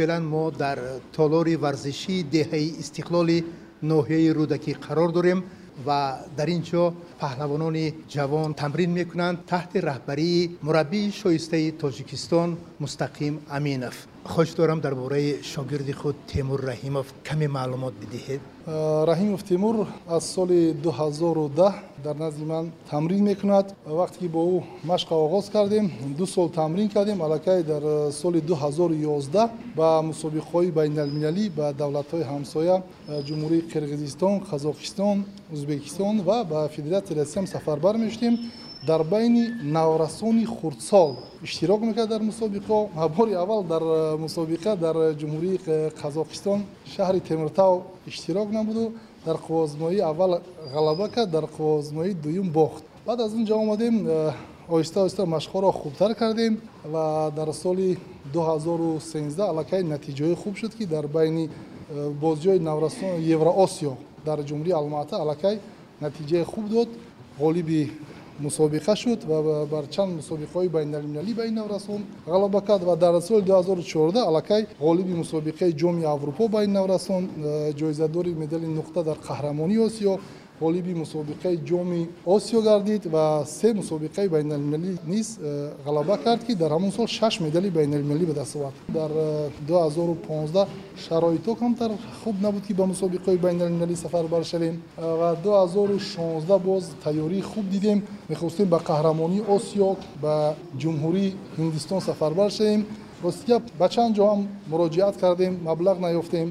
феълан мо дар толори варзишии деҳаи истиқлоли ноҳияи рӯдакӣ қарор дорем ва дар ин ҷо паҳлавонони ҷавон тамрин мекунанд таҳти раҳбарии мураббии шоистаи тоҷикистон мустақим аминов. Хоҳиш дорам дар бораи шогирди худ темур раҳимов каме маълумот бидиҳед раҳимов темур аз соли 2010 дар назди ман тамрин мекунад. Вақте ки бо ӯ машқа оғоз кардем ду сол тамрин кардем аллакай дар соли 2011 ба мусобиқаҳои байналмилалӣ ба давлатҳои ҳамсоя ҷумҳурии қирғизистон қазоқистон ӯзбекистон ва ба федератсияи россиям сафарбар мешудем дар байни наврасони хурдсол иштирок мекард дар мусобиқа. Бори аввал дар э, мусобиқа дар ҷумҳурии қазоқистон шаҳри темиртав иштирок намуду. Дар қувозмоии аввал ғалаба кард дар қувозмоии дуюм бохт. Баъд аз он ҷо омадем э, оҳиста оҳиста машқҳоро хубтар кардем ва дар соли 2013 аллакай натиҷаҳои хуб шуд ки дар байни э, бозиҳои наврасон евроосиё дар ҷумҳурии алмата аллакай натиҷаи хуб дод. Ғолиби мусобиқа шуд ва бар чанд мусобиқаҳои байналмилалӣ ба ин нав расон ғалаба кард ва дар соли 2014 аллакай ғолиби мусобиқаи ҷоми аврупо ба ин нав расон э, ҷоизадори медали нуқта дар қаҳрамонии осиё ғолиби мусобиқаи ҷоми осиё гардид ва се мусобиқаи байналмилалӣ низ э, ғалаба кард ки дар ҳамон сол шаш медали байналмилалӣ ба даст овард дар 2015 э, шароито камтар хуб набуд ки ба мусобиқаҳои байналмилалӣ сафарбар шавем э, ва 2016 боз тайёрии хуб дидем мехостем ба қаҳрамонии осиё ба ҷумҳурии ҳиндистон сафарбар шавем ростигап ба чанд ҷо ҳам муроҷиат кардем маблағ наёфтем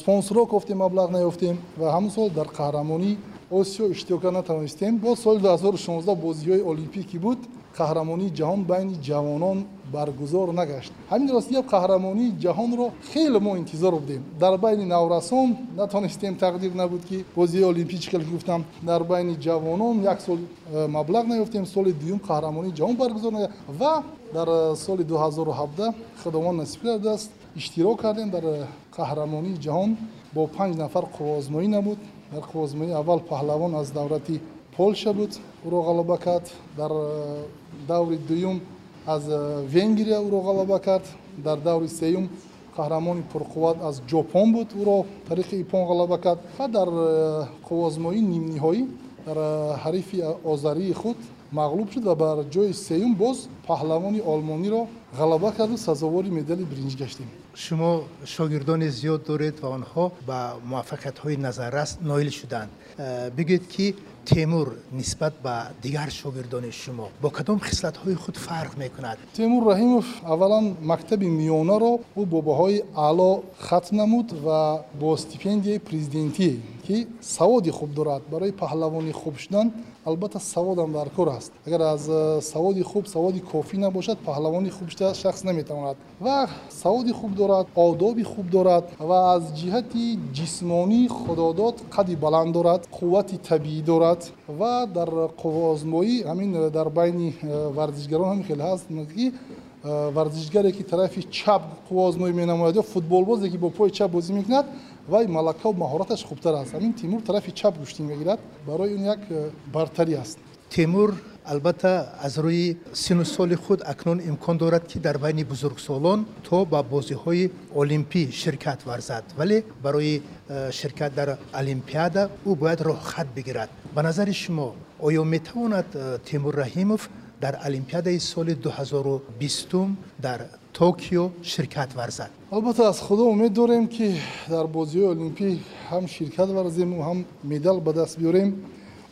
спонсорро кофтем маблағ наёфтем ва ҳамон сол дар қаҳрамонии осиё иштирока натавонистем боз соли 2016 бозиҳои олимпикӣ буд қаҳрамонии ҷаҳон байни ҷавонон баргузор нагашт ҳамин ростигап қаҳрамонии ҷаҳонро хеле мо интизор будем дар байни наврасон натонистем тақдир набуд ки бозиҳои олимпӣ чӣ хел гуфтам дар байни ҷавонон як сол э, маблағ наёфтем соли дуюм қаҳрамонии ҷаҳон баргузор нагашт ва дар э, соли 2017 худованд насиб кардааст иштирок кардем дар э, қаҳрамонии ҷаҳон бо панҷ нафар қувозмоӣ набуд дар қувозмои аввал паҳлавон аз давлати полша буд ӯро ғалаба кард дар э, даври дуюм аз э, венгрия ӯро ғалаба кард дар даври сеюм қаҳрамони пурқувват аз ҷопон буд ӯро тариқи ипон ғалаба кард ва дар э, қувозмои нимниҳоӣ дар ҳарифи озарии худ мағлуб шуд ва бар ҷои сеюм боз паҳлавони олмониро ғалаба карду сазовори медали биринҷ гаштем шумо шогирдони зиёд доред ва онҳо ба муваффақиятҳои назаррас ноил шуданд э, бигӯед ки темур нисбат ба дигар шогирдони шумо бо кадом хислатҳои худ фарқ мекунад темур раҳимов аввалан мактаби миёнаро ӯ бо баҳои аъло хатм намуд ва бо стипендияи президентӣ ки саводи хуб дорад. Барои паҳлавони хуб шудан албатта саводам дар кор аст. Агар аз э, саводи хуб саводи кофӣ набошад паҳлавони хуб шуда шахс наметавонад. Ва саводи хуб дорад одоби хуб дорад ва аз ҷиҳати ҷисмонӣ худодод қадди баланд дорад қуввати табиӣ дорад ва дар қувозмоӣ ҳамин э, дар байни э, варзишгарон ҳамин хеле ҳаст ки варзишгаре ки тарафи чап қувозмоӣ менамояд ё футболбозе ки бо пои чап бозӣ мекунад вай малакаву маҳораташ хубтар аст. Ҳамин тимур тарафи чап гӯштӣ мегирад. Барои он як э, бартарӣ аст. Тимур албатта аз рӯи сину соли худ акнун имкон дорад ки дар байни бузургсолон то ба бозиҳои олимпӣ ширкат варзад. Вале барои э, ширкат дар олимпиада ӯ бояд роҳхат бигирад. Ба назари шумо оё метавонад э, тимур раҳимов дар олимпиадаи соли 2020 дар токио ширкат варзад албатта аз худо умед дорем ки дар бозиҳои олимпӣ ҳам ширкат варзему ҳам медал ба даст биёрем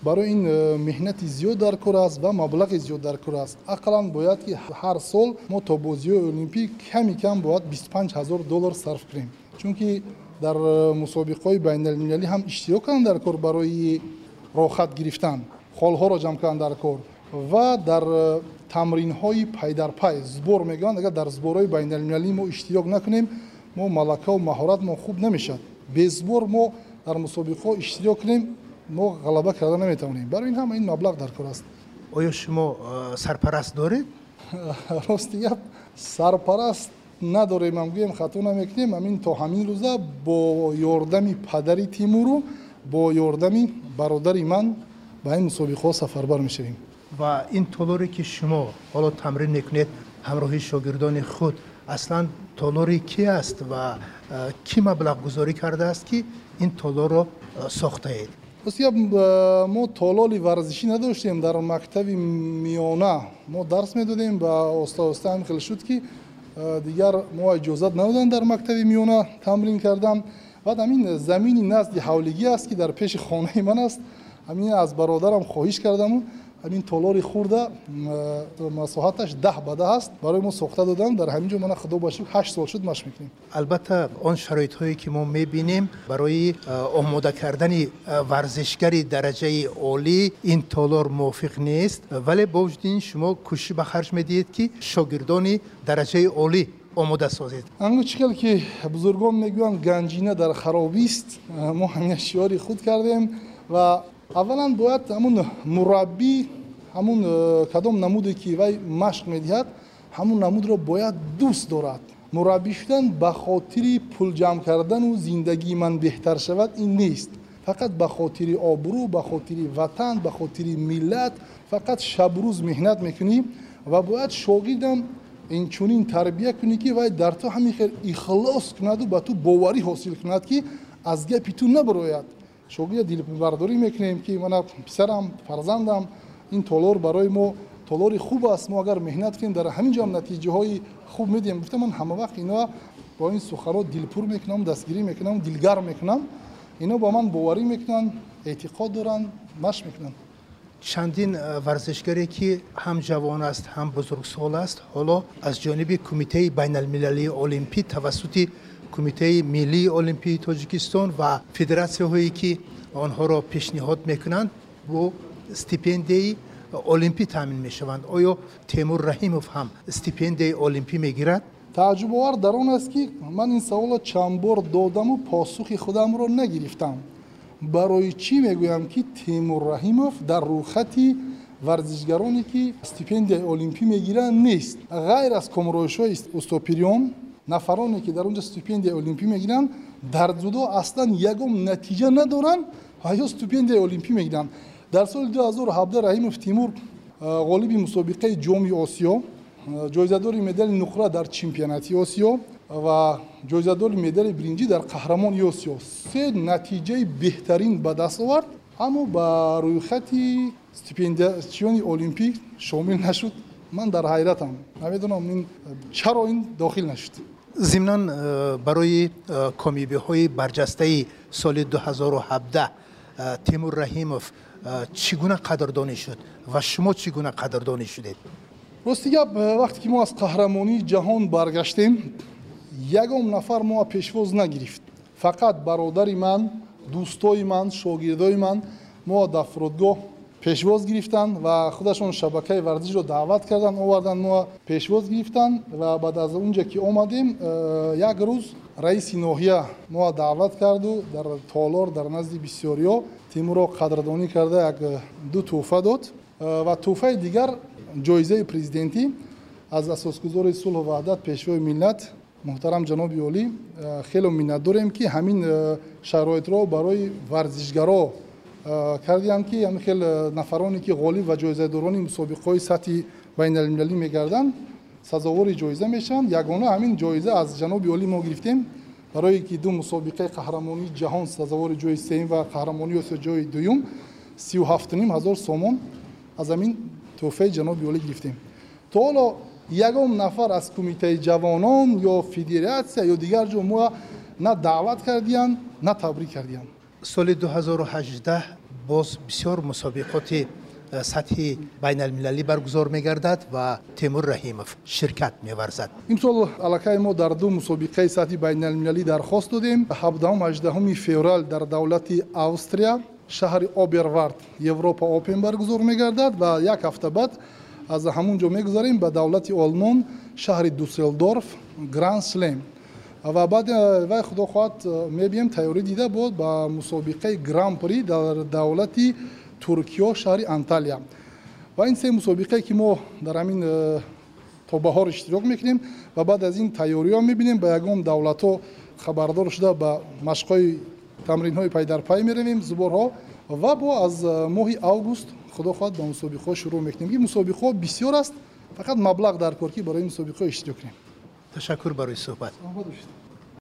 барои ин э, меҳнати зиёд дар кор аст ва маблағи зиёд дар кор аст ақаллан бояд ки ҳар сол мо то бозиҳои олимпӣ ками кам бояд 25 ҳазор доллар сарф кунем чунки дар э, мусобиқаҳои байналмилалӣ ҳам иштирок кардам дар кор барои рохат гирифтан холҳоро ҷамъ кардам дар кор ва дар э, тамринҳои пайдарпай збор мегӯянд. Агар дар зборҳои байналмилалӣ мо иштирок накунем мо малакаву маҳорат мо хуб намешавад. Безбор мо дар мусобиқаҳо иштирок кунем мо ғалаба карда наметавонем. Барои ин ҳама ин маблағ дар кор аст. Оё шумо э, сарпараст доред рости гап сарпараст надорем ам гӯем хато намекунем. Амин то ҳамин рӯза бо ёрдами падари тимуру бо ёрдами бародари ман ба ин мусобиқаҳо сафарбар мешавем ва ин толоре ки шумо ҳоло тамрин мекунед ҳамроҳи шогирдони худ аслан толори ки аст ва кӣ маблағгузорӣ кардааст ки ин толорро сохтаед ростияб мо тололи варзишӣ надоштем дар мактаби миёна мо дарс медодем ва оста оста ҳам хел шуд ки дигар мо иҷозат надоданд дар мактаби миёна тамрин кардан баъд ҳамин замини назди ҳавлигӣ аст ки дар пеши хонаи ман аст ҳамин аз бародарам хоҳиш кардаму ҳамин толори хурда масоҳаташ даҳ ба даҳ аст барои мо сохта додам дар ҳамин ҷо мана худо ба шукр ҳашт сол шуд машқ мекунем албатта он шароитҳое ки мо мебинем барои омода кардани варзишгари дараҷаи олӣ ин толор мувофиқ нест вале бо вуҷуди ин шумо кӯшиш ба харҷ медиҳед ки шогирдони дараҷаи олӣ омода созед ангу чӣ хел ки бузургон мегӯянд ганҷина дар харобист мо ҳамин шиёри худ кардем ва аввалан бояд ҳамун мураббӣ ҳамун э, кадом намуде ки вай машқ медиҳад ҳамун намудро бояд дӯст дорад. Мураббӣ шудан ба хотири пул ҷамъ кардану зиндагии ман беҳтар шавад ин нест. Фақат ба хотири обрӯ ба хотири ватан ба хотири миллат фақат шабрӯз меҳнат мекунӣ ва бояд шогирдам инчунин тарбия кунӣ ки вай дар ту ҳамин хел ихлос кунаду ба ту боварӣ ҳосил кунад ки аз гапи ту набарояд шогирда дилбардорӣ мекунем ки мана писарам фарзандам. Ин толор барои мо толори хуб аст. Мо агар меҳнат кунем дар ҳамин ҷо натиҷаҳои хуб медиҳем. Гуфта ман ҳамавақт ино бо ин суханҳо дилпур мекунам дастгирӣ мекунам дилгарм мекунам. Ино ба ман боварӣ мекунанд эътиқод доранд машқ мекунанд. Чандин варзишгаре ки ҳам ҷавон аст ҳам бузургсол аст. Ҳоло аз ҷониби кумитаи байналмилалии олимпӣ тавассути кумитаи миллии олимпии тоҷикистон ва федератсияҳое ки онҳоро пешниҳод мекунанд бо стипендияи олимпӣ таъмин мешаванд оё темур раҳимов ҳам стипендияи олимпӣ мегирад тааҷҷубовар дар он аст ки ман ин саволро чанд бор додаму посухи худамро нагирифтам барои чӣ мегӯям ки темур раҳимов дар рӯйхати варзишгароне ки стипендияи олимпӣ мегиранд нест ғайр аз комроишҳои устопирион нафароне ки дар онҷо стипендияи олимпӣ мегиранд дар ҷудо аслан ягон натиҷа надоранд ва ё стипендияи олимпӣ мегиранд. Дар соли 2017 раҳимов тимур ғолиби мусобиқаи ҷоми осиё ҷоизадори медали нуқра дар чемпионати осиё ва ҷоизадори медали биринҷӣ дар қаҳрамони осиё. Се натиҷаи беҳтарин ба даст овард аммо ба рӯйхати стипендиатсиони олимпӣ шомил нашуд. Ман дар ҳайратам. Намедонам ин чаро ин дохил нашуд зимнан э, барои э, комибиҳои барҷастаи соли 2017 э, тимур раҳимов чӣ гуна қадрдонӣ шуд ва шумо чӣ гуна қадрдонӣ шудед? Рости гап вақте ки мо аз қаҳрамонии ҷаҳон баргаштем ягон нафар моа пешвоз нагирифт. Фақат бародари ман дӯстои ман шогирдои ман моа дар фурудгоҳ пешвоз гирифтанд ва худашон шабакаи варзишро даъват карданд оварданд мо пешвоз гирифтанд ва баъд аз он ҷа ки омадем э, як рӯз раиси ноҳия мо даъват карду дар толор дар назди бисёриҳо тимурро қадрдонӣ карда як э, ду тӯҳфа дод. Э, ва тӯҳфаи дигар ҷоизаи президентӣ аз асосгузори сулҳу ваҳдат пешвои миллат муҳтарам ҷаноби олӣ хеле миннатдорем ки ҳамин шароитро барои варзишгаро кардиам ки ҳамин хел нафароне ки ғолиб ва ҷоизадорони мусобиқаҳои сатҳи байналмилалӣ мегарданд сазовори ҷоиза мешаванд ягона ҳамин ҷоиза аз ҷаноби олӣ мо гирифтем барое ки ду мусобиқаи қаҳрамонии ҷаҳон сазовори ҷои сеюм ва қаҳрамонии осиё ҷои дуюм сию ҳафтуним ҳазор сомон аз ҳамин тӯҳфаи ҷаноби олӣ гирифтем то ҳоло ягон нафар аз кумитаи ҷавонон ё федератсия ё дигар ҷо мо на даъват кардиянд на табрик кардиянд соли 2018 боз бисёр мусобиқоти э, сатҳи байналмилалӣ баргузор мегардад ва темур раҳимов ширкат меварзад. Имсол аллакай мо дар ду мусобиқаи сатҳи байналмилалӣ дархост додем. 7 феврал дар давлати австрия шаҳри обервард европа опен баргузор мегардад ва як ҳафта баъд аз ҳамун ҷо мегузарем ба давлати олмон шаҳри дусселдорф гранд слем ва баъд э, вай худо хоҳад э, мебием тайёрӣ дида буд ба мусобиқаи гран при дар давлати туркиё шаҳри анталия. Ва ин се мусобиқае ки мо дар ҳамин э, то баҳор иштирок мекунем ва баъд аз ин тайёриҳо мебинем ба ягон давлатҳо хабардор шуда ба машқҳои тамринҳои пайдарпай меравем зуборҳо ва бо аз моҳи август худо хоҳад ба мусобиқаҳо шурӯъ мекунем ки мусобиқаҳо бисёр аст фақат маблағ дар кор ки барои мусобиқаҳо иштирок кунем تشکر برای صحبت.